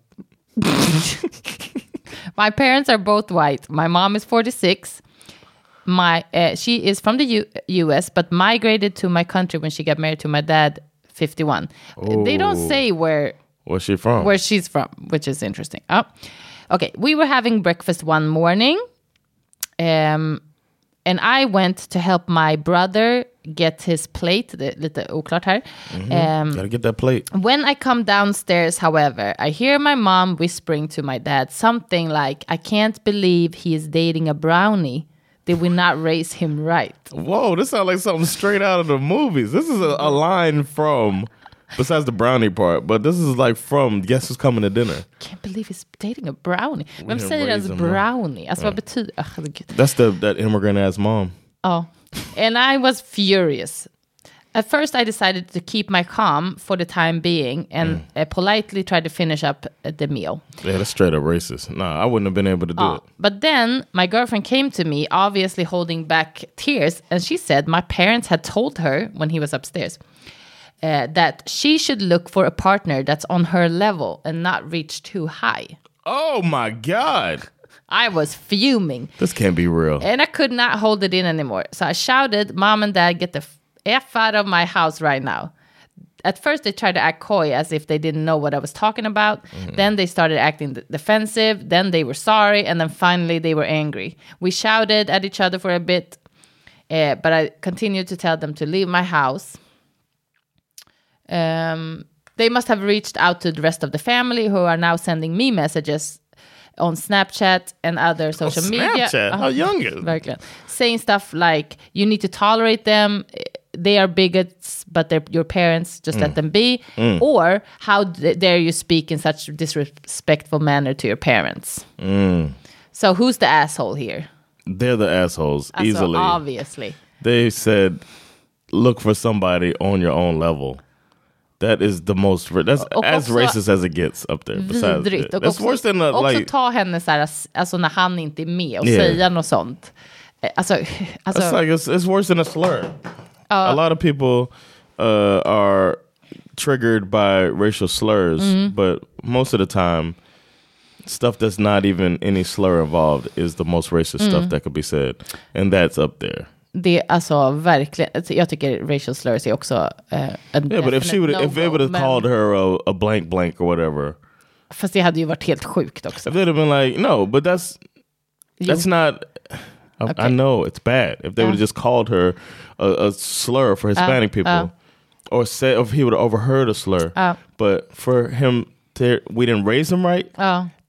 My parents are both white. My mom is 46. My uh, she is from the U- U.S. but migrated to my country when she got married to my dad, 51. They don't Oh. say where Where's she from? where she's from, which is interesting. Oh. Okay, we were having breakfast one morning, um, and I went to help my brother get his plate. Det är lite oklart här. Um, Gotta get that plate. when I come downstairs, however, I hear my mom whispering to my dad something like, I can't believe he is dating a brownie. Did we not raise him right? Whoa, this sounds like something straight out of the movies. This is a, a line from, besides the brownie part, but this is like from Guess Who's Coming to Dinner. Can't believe he's dating a brownie. Vem säger ens raise him right. brownie? Alltså vad betyder... That's the that immigrant ass mom. Oh. And I was furious. At first, I decided to keep my calm for the time being and uh, politely tried to finish up uh, the meal. Yeah, that's straight up racist. Nah, I wouldn't have been able to do Uh, it. but then my girlfriend came to me, obviously holding back tears, and she said my parents had told her when he was upstairs uh, that she should look for a partner that's on her level and not reach too high. Oh my god, I was fuming. this can't be real. And I could not hold it in anymore. So I shouted, Mom and Dad, get the F out of my house right now. At first, they tried to act coy as if they didn't know what I was talking about. Then they started acting d- defensive. Then they were sorry. And then finally, they were angry. We shouted at each other for a bit. eh, but I continued to tell them to leave my house. Um, they must have reached out to the rest of the family who are now sending me messages on Snapchat and other social media. Snapchat? How young is it? Verkligen. Saying stuff like you need to tolerate them. They are bigots, but they're your parents. Just let mm. them be. Mm. Or how dare you speak in such disrespectful manner to your parents? Mm. So who's the asshole here? They're the assholes easily. obviously. They said, look for somebody on your own level. That is the most. That's Och as också racist as it gets up there. Besides, Vidrigt. Och också, worse than a, också like. ta henne så här, alltså när han inte är med och Yeah. säga något sånt. Eh, Alltså, alltså It's like it's, it's worse than a slur. A lot of people uh, are triggered by racial slurs, Mm-hmm. but most of the time, stuff that's not even any slur involved is the most racist Mm. stuff that could be said, and that's up there. det är alltså verkligen, jag tycker racial slurs är också uh, Yeah, but if she would, definite if they would have no-go, called her a, a blank blank or whatever, Fast det hade ju varit helt sjukt också. if they'd have been like, no, but that's Jo. that's not. I, Okay. I know it's bad. If they would have Uh. just called her a, a slur for Hispanic people, uh. or said if he would have overheard a slur, Uh. but for him to we didn't raise him right,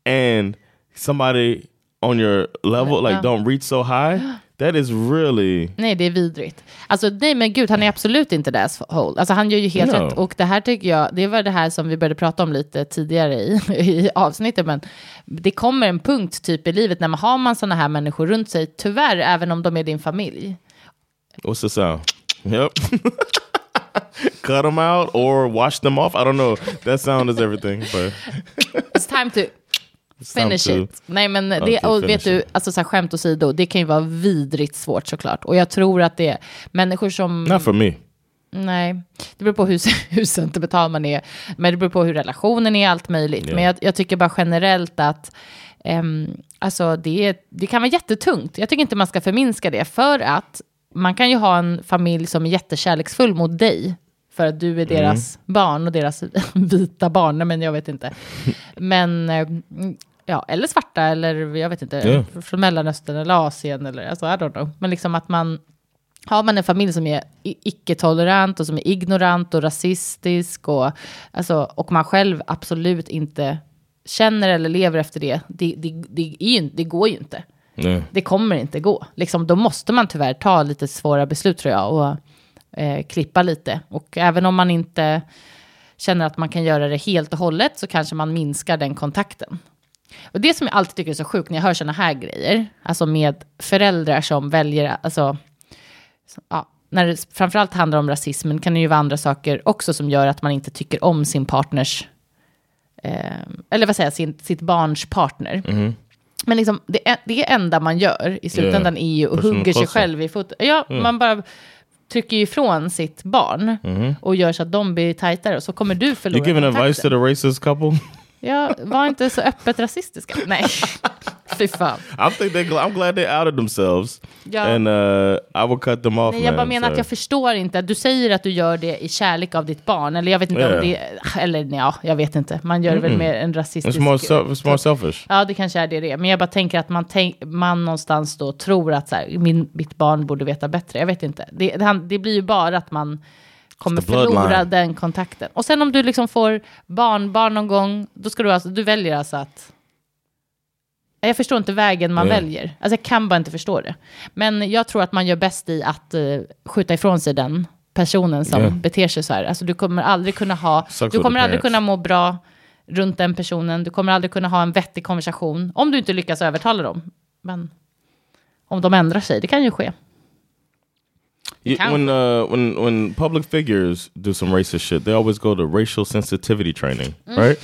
and somebody on your level like Uh. don't reach so high, that is really Nej, det är vidrigt. Alltså, nej men gud, han är absolut inte det asshole. Alltså han gör ju helt No. rätt. Och det här tycker jag, det var det här som vi började prata om lite tidigare i, i avsnittet. Men det kommer en punkt typ i livet när man har man sådana här människor runt sig, tyvärr, även om de är din familj. What's the sound? Yep. Cut them out or wash them off. I don't know. That sound is everything, but It's time to time finish to- it. Nej men det, Okay, och vet du, alltså så här, skämt åsido, det kan ju vara vidrigt svårt såklart. Och jag tror att det är människor som... not for me. Nej, det beror på hur, hur sentimental man är. Men det beror på hur relationen är, allt möjligt. Ja. Men jag, jag tycker bara generellt att ehm, alltså det, det kan vara jättetungt. Jag tycker inte man ska förminska det. För att man kan ju ha en familj som är jättekärleksfull mot dig. För att du är deras barn och deras vita barn. Men jag vet inte. Men, eh, ja, eller svarta eller jag vet inte. Ja. Från Mellanöstern eller Asien eller alltså, I don't know. Men liksom att man har man en familj som är icke-tolerant och som är ignorant och rasistisk och, alltså, och man själv absolut inte känner eller lever efter det, det, det, det, det går ju inte. Yeah. Det kommer inte gå. Liksom, då måste man tyvärr ta lite svåra beslut tror jag och eh, klippa lite. Och även om man inte känner att man kan göra det helt och hållet så kanske man minskar den kontakten. Och det som jag alltid tycker är så sjukt när jag hör sådana här grejer, alltså med föräldrar som väljer, alltså, så- ja, när det framförallt handlar om rasismen kan det ju vara andra saker också som gör att man inte tycker om sin partners, eh, eller vad säger jag, sin, sitt barns partner. Men liksom, det, det enda man gör i slutändan är ju att hugga sig själv i foten. Ja, man bara trycker ifrån sitt barn och gör så att de blir tajtare och så kommer du förlora You giving advice to the racist couple? Ja, var inte så öppet rasistiska. Nej, fy fan. I think they. I'm glad they outed themselves, Ja. and uh, I will cut them off. Nej, jag bara man, menar so. att jag förstår inte. Du säger att du gör det i kärlek av ditt barn. Eller jag vet inte Ja. om det... Eller ja, jag vet inte. Man gör det väl med en rasistisk... It's more, self, it's more selfish. Ja, det kanske är det det är. Men jag bara tänker att man, tänk, man någonstans då tror att så här, min, mitt barn borde veta bättre. Jag vet inte. Det, det, det blir ju bara att man kommer förlora den kontakten. Och sen om du liksom får barnbarn någon gång, då ska du alltså, du väljer alltså att... Jag förstår inte vägen man Ja. väljer. Alltså jag kan bara inte förstå det. Men jag tror att man gör bäst i att uh, skjuta ifrån sig den personen som Ja. beter sig så här. Alltså du kommer aldrig kunna ha, Sucks du kommer aldrig kunna må bra runt den personen. Du kommer aldrig kunna ha en vettig konversation. Om du inte lyckas övertala dem. Men om de ändrar sig, det kan ju ske. Count. when uh, when when public figures do some racist shit, they always go to racial sensitivity training, Mm. right?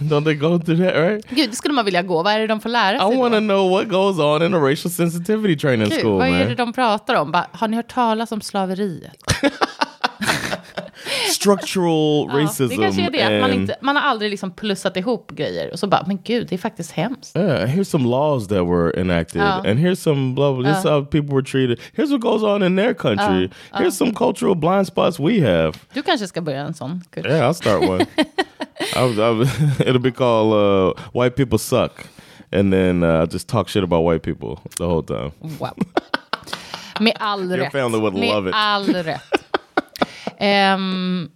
Don't they go through that, right? Gud, det skulle man vilja gå. Vad är det de får lära sig I want to know what goes on in a racial sensitivity training Gud, school, vad är det man. de pratar om? Bara, har ni hört talas om slaveriet? Structural Ja, racism. det kanske är det. Att man, and- inte, man har aldrig liksom plussat ihop grejer. Och så bara, men gud, det är faktiskt hemskt. Yeah, here's some laws that were enacted, Oh. and here's some blah blah. This is how people were treated. Here's what goes on in their country. Here's some cultural blind spots we have. Du kanske ska börja en sån kurs. Yeah, I'll start one. I, was- I, was- it'll be called uh, "White People Suck," and then uh, I'll just talk shit about white people the whole time. Wow. Med all rätt. family would Med love it. all rätt. Ehm,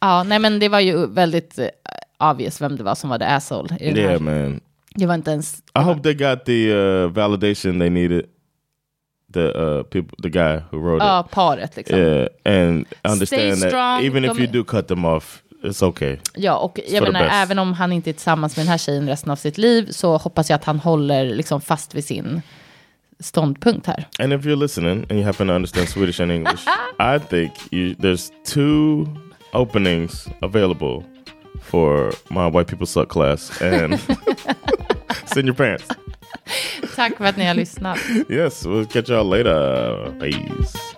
ja, nej men det var ju väldigt uh, obvious vem det var som var the asshole. Yeah, man. Det var inte ens... I hope they got the uh, validation they needed. The uh, people, the guy who wrote Ja, it. paret liksom. Yeah, and understand that strong, even if you do cut them off, it's okay. Ja, och jag menar, även om han inte är tillsammans med den här tjejen resten av sitt liv så hoppas jag att han håller liksom fast vid sin ståndpunkt här. And if you're listening and you happen to understand Swedish and English, I think you, there's two openings available for my white people suck class, and in your pants. Tack för att ni har lyssnat. Yes, we'll catch y'all later. Peace.